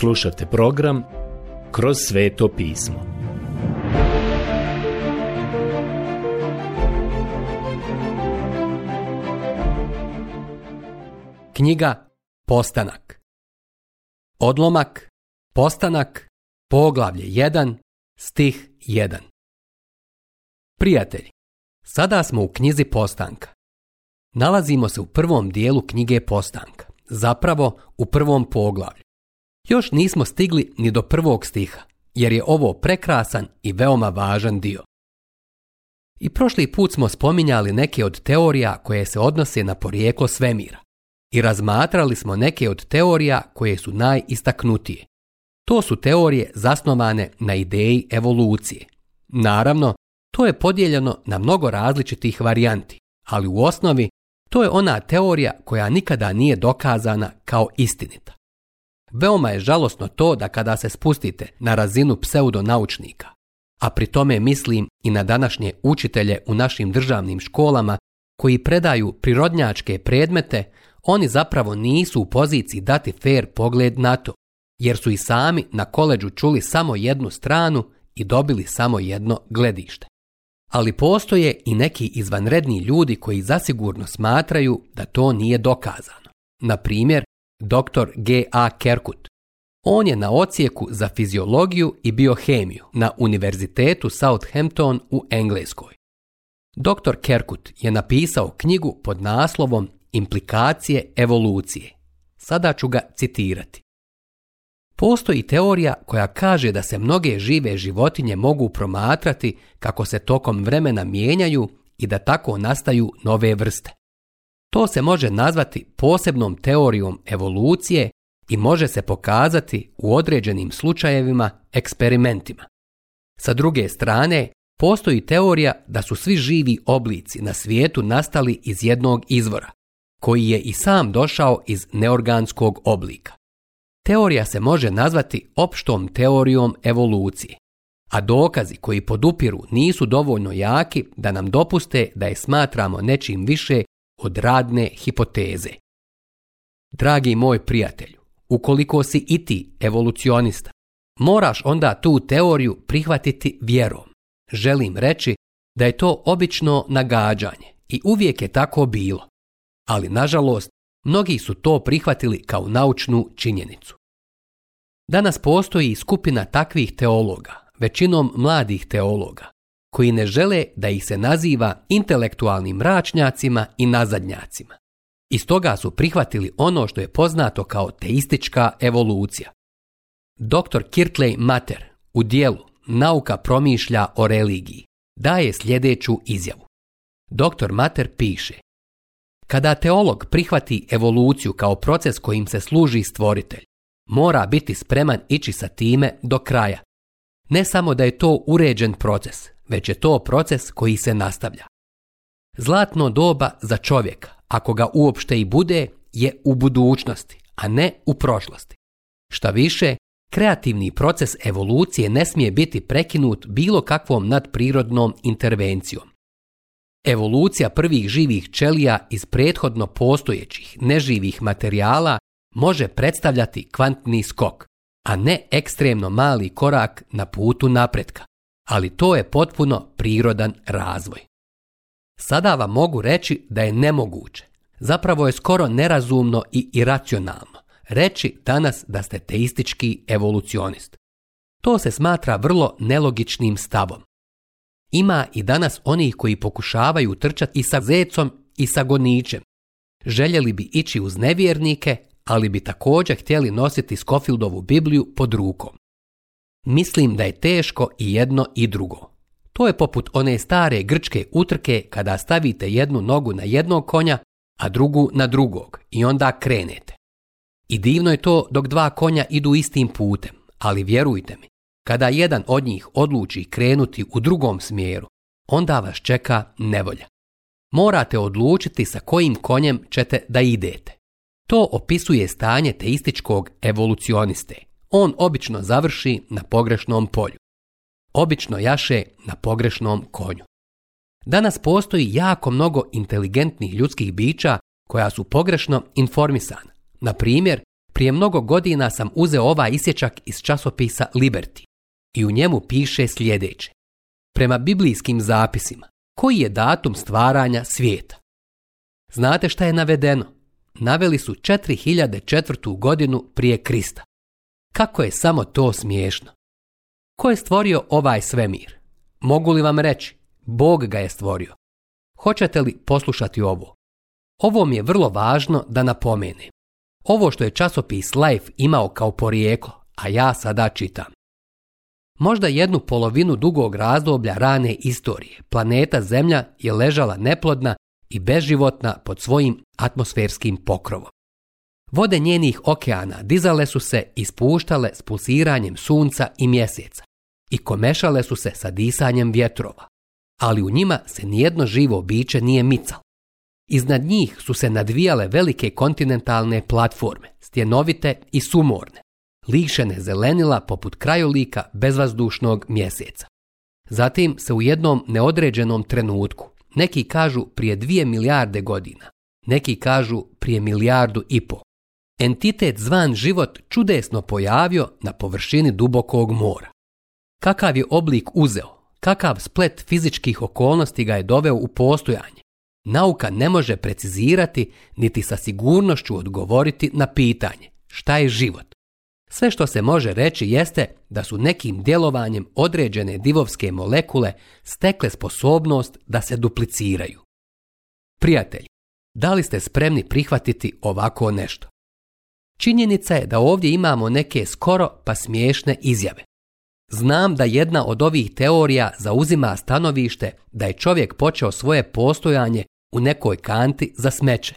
Slušajte program Kroz sveto pismo. Knjiga Postanak Odlomak Postanak Poglavlje 1 Stih 1 Prijatelji, sada smo u knjizi Postanka. Nalazimo se u prvom dijelu knjige Postanka, zapravo u prvom poglavlju. Još nismo stigli ni do prvog stiha, jer je ovo prekrasan i veoma važan dio. I prošli put smo spominjali neke od teorija koje se odnose na porijeklo svemira i razmatrali smo neke od teorija koje su najistaknutije. To su teorije zasnovane na ideji evolucije. Naravno, to je podijeljeno na mnogo različitih varijanti, ali u osnovi to je ona teorija koja nikada nije dokazana kao istinita. Veoma je žalosno to da kada se spustite na razinu pseudonaučnika, a pri tome mislim i na današnje učitelje u našim državnim školama koji predaju prirodnjačke predmete, oni zapravo nisu u poziciji dati fair pogled na to, jer su i sami na koleđu čuli samo jednu stranu i dobili samo jedno gledište. Ali postoje i neki izvanredni ljudi koji zasigurno smatraju da to nije dokazano. Na primjer, dr. G. A. Kerkut. On je na ocijeku za fiziologiju i biohemiju na Univerzitetu Southampton u Engleskoj. Dr. Kerkut je napisao knjigu pod naslovom Implikacije evolucije. Sada ću ga citirati. Postoji teorija koja kaže da se mnoge žive životinje mogu promatrati kako se tokom vremena mijenjaju i da tako nastaju nove vrste. To se može nazvati posebnom teorijom evolucije i može se pokazati u određenim slučajevima eksperimentima. Sa druge strane, postoji teorija da su svi živi oblici na svijetu nastali iz jednog izvora, koji je i sam došao iz neorganskog oblika. Teorija se može nazvati opštom teorijom evolucije, a dokazi koji podupiru nisu dovoljno jaki da nam dopuste da je smatramo nečim više od radne hipoteze. Dragi moj prijatelju, ukoliko si i ti evolucionista, moraš onda tu teoriju prihvatiti vjerom. Želim reći da je to obično nagađanje i uvijek je tako bilo. Ali nažalost, mnogi su to prihvatili kao naučnu činjenicu. Danas postoji skupina takvih teologa, većinom mladih teologa, koji ne žele da ih se naziva intelektualnim mračnjacima i nazadnjacima. I stoga su prihvatili ono što je poznato kao teistička evolucija. Dr. Kirtley Mater u dijelu Nauka promišlja o religiji daje sljedeću izjavu. Dr. Mater piše Kada teolog prihvati evoluciju kao proces kojim se služi stvoritelj, mora biti spreman ići sa time do kraja. Ne samo da je to uređen proces, već je to proces koji se nastavlja. Zlatno doba za čovjeka, ako ga uopšte i bude, je u budućnosti, a ne u prošlosti. Šta više, kreativni proces evolucije ne smije biti prekinut bilo kakvom nadprirodnom intervencijom. Evolucija prvih živih čelija iz prethodno postojećih neživih materijala može predstavljati kvantni skok, a ne ekstremno mali korak na putu napretka ali to je potpuno prirodan razvoj. Sada vam mogu reći da je nemoguće. Zapravo je skoro nerazumno i iracionalno reći danas da ste teistički evolucionist. To se smatra vrlo nelogičnim stavom. Ima i danas onih koji pokušavaju trčati i sa zecom i sa gonićem. Željeli bi ići uz nevjernike, ali bi također htjeli nositi Scofieldovu Bibliju pod rukom. Mislim da je teško i jedno i drugo. To je poput one stare grčke utrke kada stavite jednu nogu na jednog konja, a drugu na drugog i onda krenete. I divno je to dok dva konja idu istim putem, ali vjerujte mi, kada jedan od njih odluči krenuti u drugom smjeru, onda vas čeka nevolja. Morate odlučiti sa kojim konjem ćete da idete. To opisuje stanje teističkog evolucioniste – on obično završi na pogrešnom polju. Obično jaše na pogrešnom konju. Danas postoji jako mnogo inteligentnih ljudskih bića koja su pogrešno informisana. Na primjer, prije mnogo godina sam uzeo ovaj isječak iz časopisa Liberty i u njemu piše sljedeće. Prema biblijskim zapisima, koji je datum stvaranja svijeta? Znate šta je navedeno? Naveli su 4004. godinu prije Krista. Kako je samo to smiješno? Ko je stvorio ovaj svemir? Mogu li vam reći, Bog ga je stvorio. Hoćete li poslušati ovo? Ovo mi je vrlo važno da napomenem. Ovo što je časopis Life imao kao porijeklo, a ja sada čitam. Možda jednu polovinu dugog razdoblja rane istorije planeta Zemlja je ležala neplodna i beživotna pod svojim atmosferskim pokrovom. Vode njenih okeana dizale su se i spuštale s pulsiranjem sunca i mjeseca i komešale su se sa disanjem vjetrova, ali u njima se nijedno živo biće nije micalo. Iznad njih su se nadvijale velike kontinentalne platforme, stjenovite i sumorne, lišene zelenila poput krajolika bezvazdušnog mjeseca. Zatim se u jednom neodređenom trenutku, neki kažu prije dvije milijarde godina, neki kažu prije milijardu i po, entitet zvan život čudesno pojavio na površini dubokog mora. Kakav je oblik uzeo, kakav splet fizičkih okolnosti ga je doveo u postojanje, nauka ne može precizirati niti sa sigurnošću odgovoriti na pitanje šta je život. Sve što se može reći jeste da su nekim djelovanjem određene divovske molekule stekle sposobnost da se dupliciraju. Prijatelji, da li ste spremni prihvatiti ovako nešto? Činjenica je da ovdje imamo neke skoro pa smiješne izjave. Znam da jedna od ovih teorija zauzima stanovište da je čovjek počeo svoje postojanje u nekoj kanti za smeće.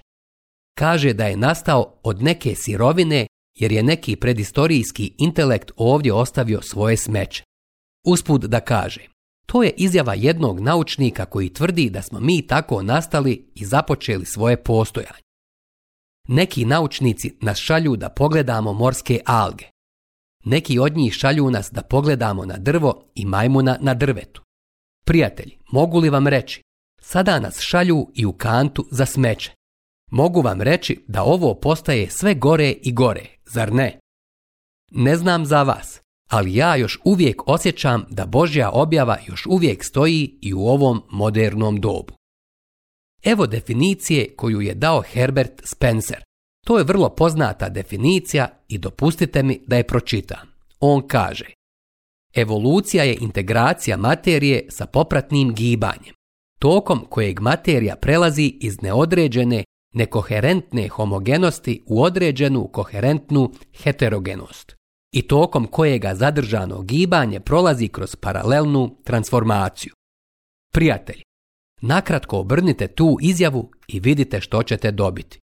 Kaže da je nastao od neke sirovine jer je neki predistorijski intelekt ovdje ostavio svoje smeće. Usput da kaže, to je izjava jednog naučnika koji tvrdi da smo mi tako nastali i započeli svoje postojanje. Neki naučnici nas šalju da pogledamo morske alge. Neki od njih šalju nas da pogledamo na drvo i majmuna na drvetu. Prijatelji, mogu li vam reći, sada nas šalju i u kantu za smeće. Mogu vam reći da ovo postaje sve gore i gore, zar ne? Ne znam za vas, ali ja još uvijek osjećam da Božja objava još uvijek stoji i u ovom modernom dobu. Evo definicije koju je dao Herbert Spencer. To je vrlo poznata definicija i dopustite mi da je pročitam. On kaže Evolucija je integracija materije sa popratnim gibanjem, tokom kojeg materija prelazi iz neodređene, nekoherentne homogenosti u određenu koherentnu heterogenost i tokom kojega zadržano gibanje prolazi kroz paralelnu transformaciju. Prijatelj, Nakratko obrnite tu izjavu i vidite što ćete dobiti.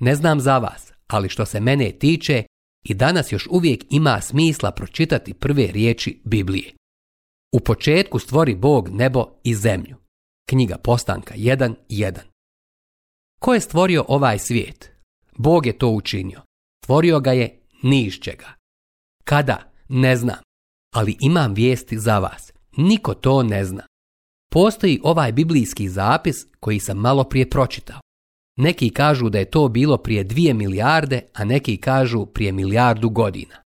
Ne znam za vas, ali što se mene tiče, i danas još uvijek ima smisla pročitati prve riječi Biblije. U početku stvori Bog nebo i zemlju. Knjiga Postanka 1.1 Ko je stvorio ovaj svijet? Bog je to učinio. Stvorio ga je ni iz čega. Kada? Ne znam. Ali imam vijesti za vas. Niko to ne zna postoji ovaj biblijski zapis koji sam malo prije pročitao. Neki kažu da je to bilo prije dvije milijarde, a neki kažu prije milijardu godina.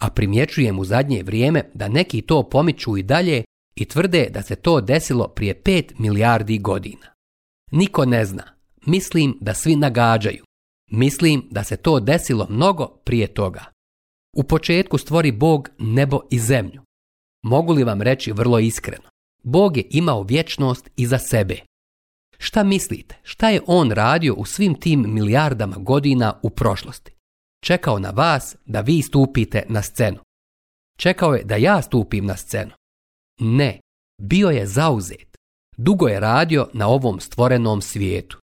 A primjećujem u zadnje vrijeme da neki to pomiču i dalje i tvrde da se to desilo prije pet milijardi godina. Niko ne zna. Mislim da svi nagađaju. Mislim da se to desilo mnogo prije toga. U početku stvori Bog nebo i zemlju. Mogu li vam reći vrlo iskreno? Bog je imao vječnost iza sebe. Šta mislite, šta je on radio u svim tim milijardama godina u prošlosti? Čekao na vas da vi stupite na scenu. Čekao je da ja stupim na scenu. Ne, bio je zauzet. Dugo je radio na ovom stvorenom svijetu.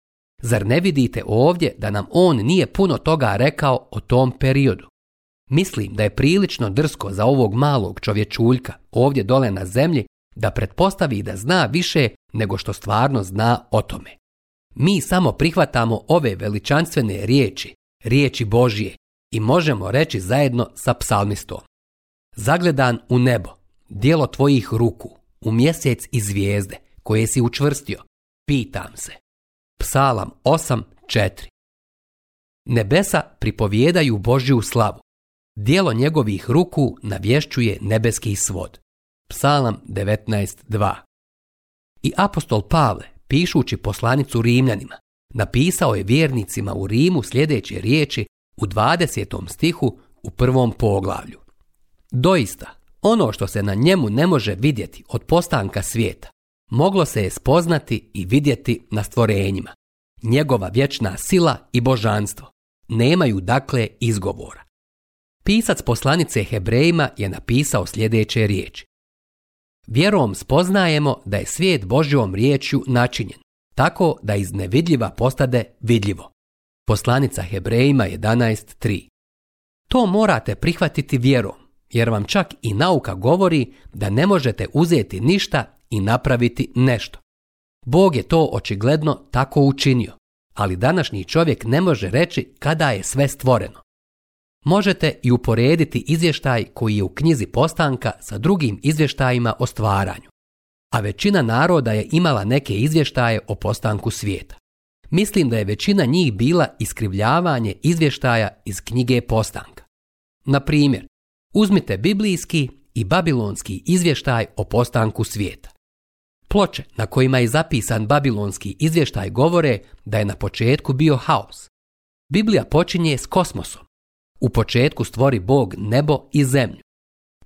Zar ne vidite ovdje da nam on nije puno toga rekao o tom periodu? Mislim da je prilično drsko za ovog malog čovječuljka ovdje dole na zemlji da pretpostavi da zna više nego što stvarno zna o tome. Mi samo prihvatamo ove veličanstvene riječi, riječi Božije, i možemo reći zajedno sa psalmistom. Zagledan u nebo, dijelo tvojih ruku, u mjesec i zvijezde, koje si učvrstio, pitam se. Psalam 8.4 Nebesa pripovijedaju Božju slavu. Dijelo njegovih ruku navješćuje nebeski svod. Psalam 19.2 I apostol Pavle, pišući poslanicu Rimljanima, napisao je vjernicima u Rimu sljedeće riječi u 20. stihu u prvom poglavlju. Doista, ono što se na njemu ne može vidjeti od postanka svijeta, moglo se je spoznati i vidjeti na stvorenjima. Njegova vječna sila i božanstvo nemaju dakle izgovora. Pisac poslanice Hebrejima je napisao sljedeće riječi. Vjerom spoznajemo da je svijet Božjom riječju načinjen, tako da iz nevidljiva postade vidljivo. Poslanica Hebrejima 11.3 To morate prihvatiti vjerom, jer vam čak i nauka govori da ne možete uzeti ništa i napraviti nešto. Bog je to očigledno tako učinio, ali današnji čovjek ne može reći kada je sve stvoreno možete i uporediti izvještaj koji je u knjizi postanka sa drugim izvještajima o stvaranju. A većina naroda je imala neke izvještaje o postanku svijeta. Mislim da je većina njih bila iskrivljavanje izvještaja iz knjige postanka. Na primjer, uzmite biblijski i babilonski izvještaj o postanku svijeta. Ploče na kojima je zapisan babilonski izvještaj govore da je na početku bio haos. Biblija počinje s kosmosom u početku stvori Bog nebo i zemlju.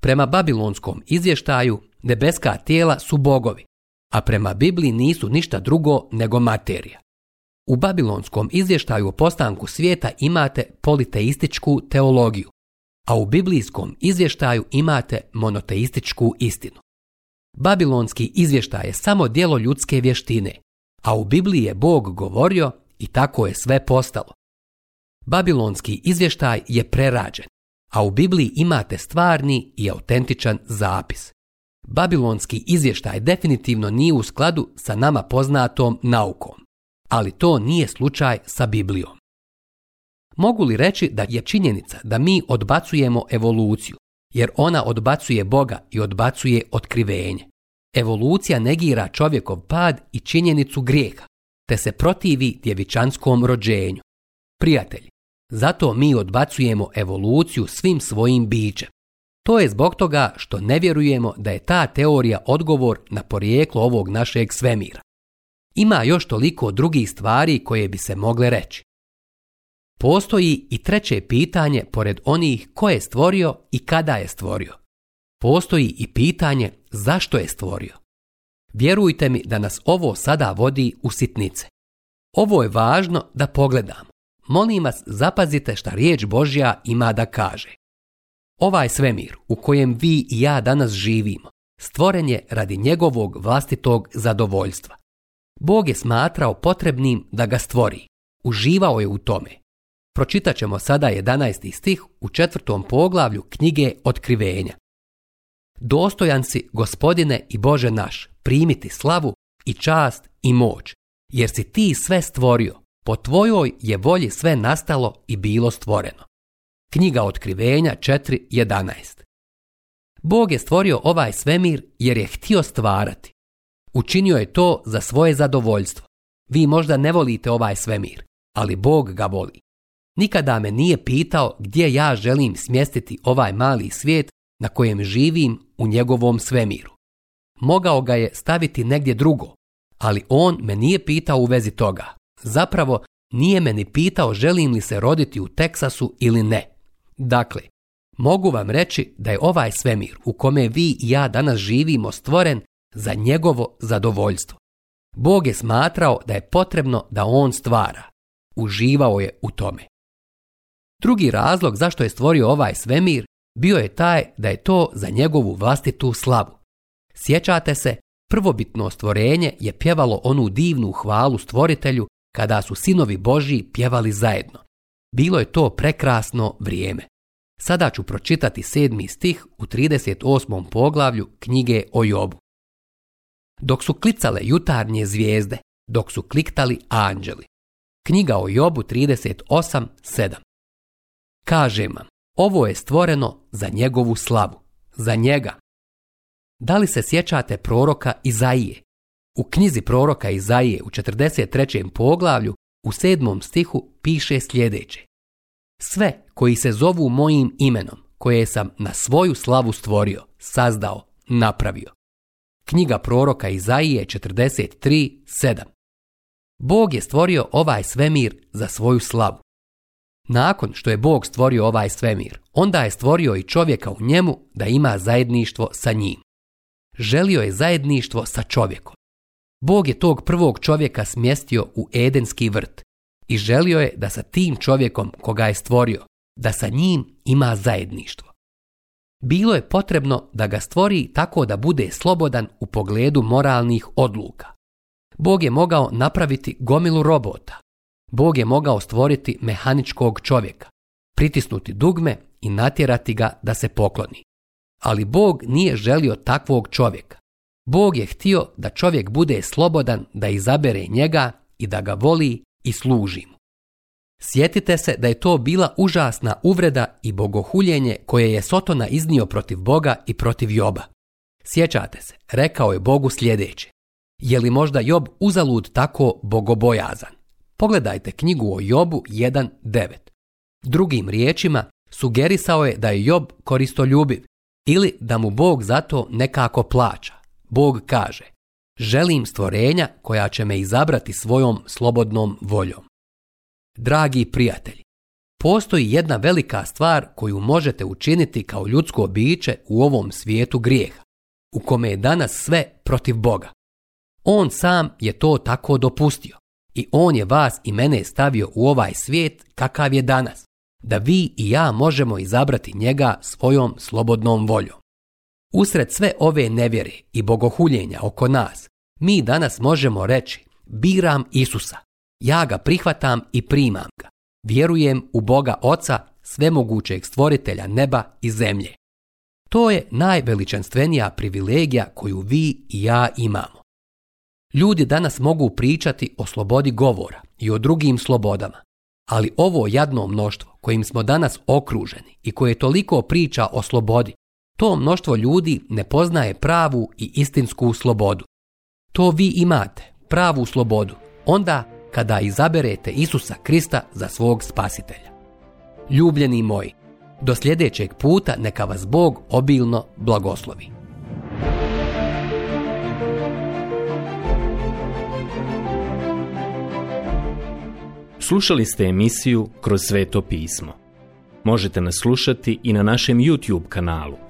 Prema babilonskom izvještaju nebeska tijela su bogovi, a prema Bibliji nisu ništa drugo nego materija. U babilonskom izvještaju o postanku svijeta imate politeističku teologiju, a u biblijskom izvještaju imate monoteističku istinu. Babilonski izvještaj je samo dijelo ljudske vještine, a u Bibliji je Bog govorio i tako je sve postalo. Babilonski izvještaj je prerađen, a u Bibliji imate stvarni i autentičan zapis. Babilonski izvještaj definitivno nije u skladu sa nama poznatom naukom, ali to nije slučaj sa Biblijom. Mogu li reći da je činjenica da mi odbacujemo evoluciju, jer ona odbacuje Boga i odbacuje otkrivenje. Evolucija negira čovjekov pad i činjenicu grijeha, te se protivi djevičanskom rođenju prijatelj. Zato mi odbacujemo evoluciju svim svojim bićem. To je zbog toga što ne vjerujemo da je ta teorija odgovor na porijeklo ovog našeg svemira. Ima još toliko drugih stvari koje bi se mogle reći. Postoji i treće pitanje pored onih ko je stvorio i kada je stvorio. Postoji i pitanje zašto je stvorio. Vjerujte mi da nas ovo sada vodi u sitnice. Ovo je važno da pogledamo molim vas zapazite šta riječ Božja ima da kaže. Ovaj svemir u kojem vi i ja danas živimo stvoren je radi njegovog vlastitog zadovoljstva. Bog je smatrao potrebnim da ga stvori. Uživao je u tome. Pročitat ćemo sada 11. stih u četvrtom poglavlju knjige Otkrivenja. Dostojan si, gospodine i Bože naš, primiti slavu i čast i moć, jer si ti sve stvorio, po tvojoj je volji sve nastalo i bilo stvoreno. Knjiga Otkrivenja 4.11 Bog je stvorio ovaj svemir jer je htio stvarati. Učinio je to za svoje zadovoljstvo. Vi možda ne volite ovaj svemir, ali Bog ga voli. Nikada me nije pitao gdje ja želim smjestiti ovaj mali svijet na kojem živim u njegovom svemiru. Mogao ga je staviti negdje drugo, ali on me nije pitao u vezi toga. Zapravo, nije me ni pitao želim li se roditi u Teksasu ili ne. Dakle, mogu vam reći da je ovaj svemir u kome vi i ja danas živimo stvoren za njegovo zadovoljstvo. Bog je smatrao da je potrebno da on stvara. Uživao je u tome. Drugi razlog zašto je stvorio ovaj svemir bio je taj da je to za njegovu vlastitu slavu. Sjećate se, prvobitno stvorenje je pjevalo onu divnu hvalu stvoritelju kada su sinovi Božji pjevali zajedno. Bilo je to prekrasno vrijeme. Sada ću pročitati sedmi stih u 38. poglavlju knjige o Jobu. Dok su klicale jutarnje zvijezde, dok su kliktali anđeli. Knjiga o Jobu 38.7 Kaže vam, ovo je stvoreno za njegovu slavu, za njega. Da li se sjećate proroka Izaije? U knjizi proroka Izaije u 43. poglavlju u 7. stihu piše sljedeće. Sve koji se zovu mojim imenom, koje sam na svoju slavu stvorio, sazdao, napravio. Knjiga proroka Izaije 43.7 Bog je stvorio ovaj svemir za svoju slavu. Nakon što je Bog stvorio ovaj svemir, onda je stvorio i čovjeka u njemu da ima zajedništvo sa njim. Želio je zajedništvo sa čovjekom. Bog je tog prvog čovjeka smjestio u Edenski vrt i želio je da sa tim čovjekom koga je stvorio, da sa njim ima zajedništvo. Bilo je potrebno da ga stvori tako da bude slobodan u pogledu moralnih odluka. Bog je mogao napraviti gomilu robota. Bog je mogao stvoriti mehaničkog čovjeka, pritisnuti dugme i natjerati ga da se pokloni. Ali Bog nije želio takvog čovjeka. Bog je htio da čovjek bude slobodan da izabere njega i da ga voli i služi mu. Sjetite se da je to bila užasna uvreda i bogohuljenje koje je Sotona iznio protiv Boga i protiv Joba. Sjećate se, rekao je Bogu sljedeće. Je li možda Job uzalud tako bogobojazan? Pogledajte knjigu o Jobu 1.9. Drugim riječima, sugerisao je da je Job koristoljubiv ili da mu Bog zato nekako plaća. Bog kaže, želim stvorenja koja će me izabrati svojom slobodnom voljom. Dragi prijatelji, postoji jedna velika stvar koju možete učiniti kao ljudsko biće u ovom svijetu grijeha, u kome je danas sve protiv Boga. On sam je to tako dopustio i on je vas i mene stavio u ovaj svijet kakav je danas, da vi i ja možemo izabrati njega svojom slobodnom voljom. Usred sve ove nevjere i bogohuljenja oko nas, mi danas možemo reći biram Isusa, ja ga prihvatam i primam ga, vjerujem u Boga Oca, svemogućeg stvoritelja neba i zemlje. To je najveličanstvenija privilegija koju vi i ja imamo. Ljudi danas mogu pričati o slobodi govora i o drugim slobodama, ali ovo jadno mnoštvo kojim smo danas okruženi i koje toliko priča o slobodi to mnoštvo ljudi ne poznaje pravu i istinsku slobodu. To vi imate, pravu slobodu, onda kada izaberete Isusa Krista za svog spasitelja. Ljubljeni moji, do sljedećeg puta neka vas Bog obilno blagoslovi. Slušali ste emisiju Kroz sveto pismo. Možete nas slušati i na našem YouTube kanalu –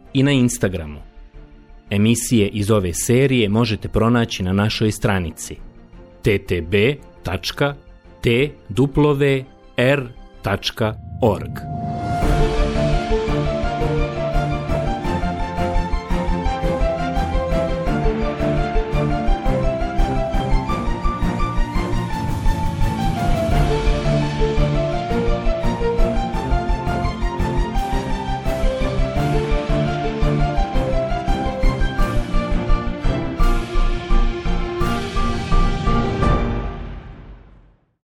i na Instagramu. Emisije iz ove serije možete pronaći na našoj stranici ttb.tw.org.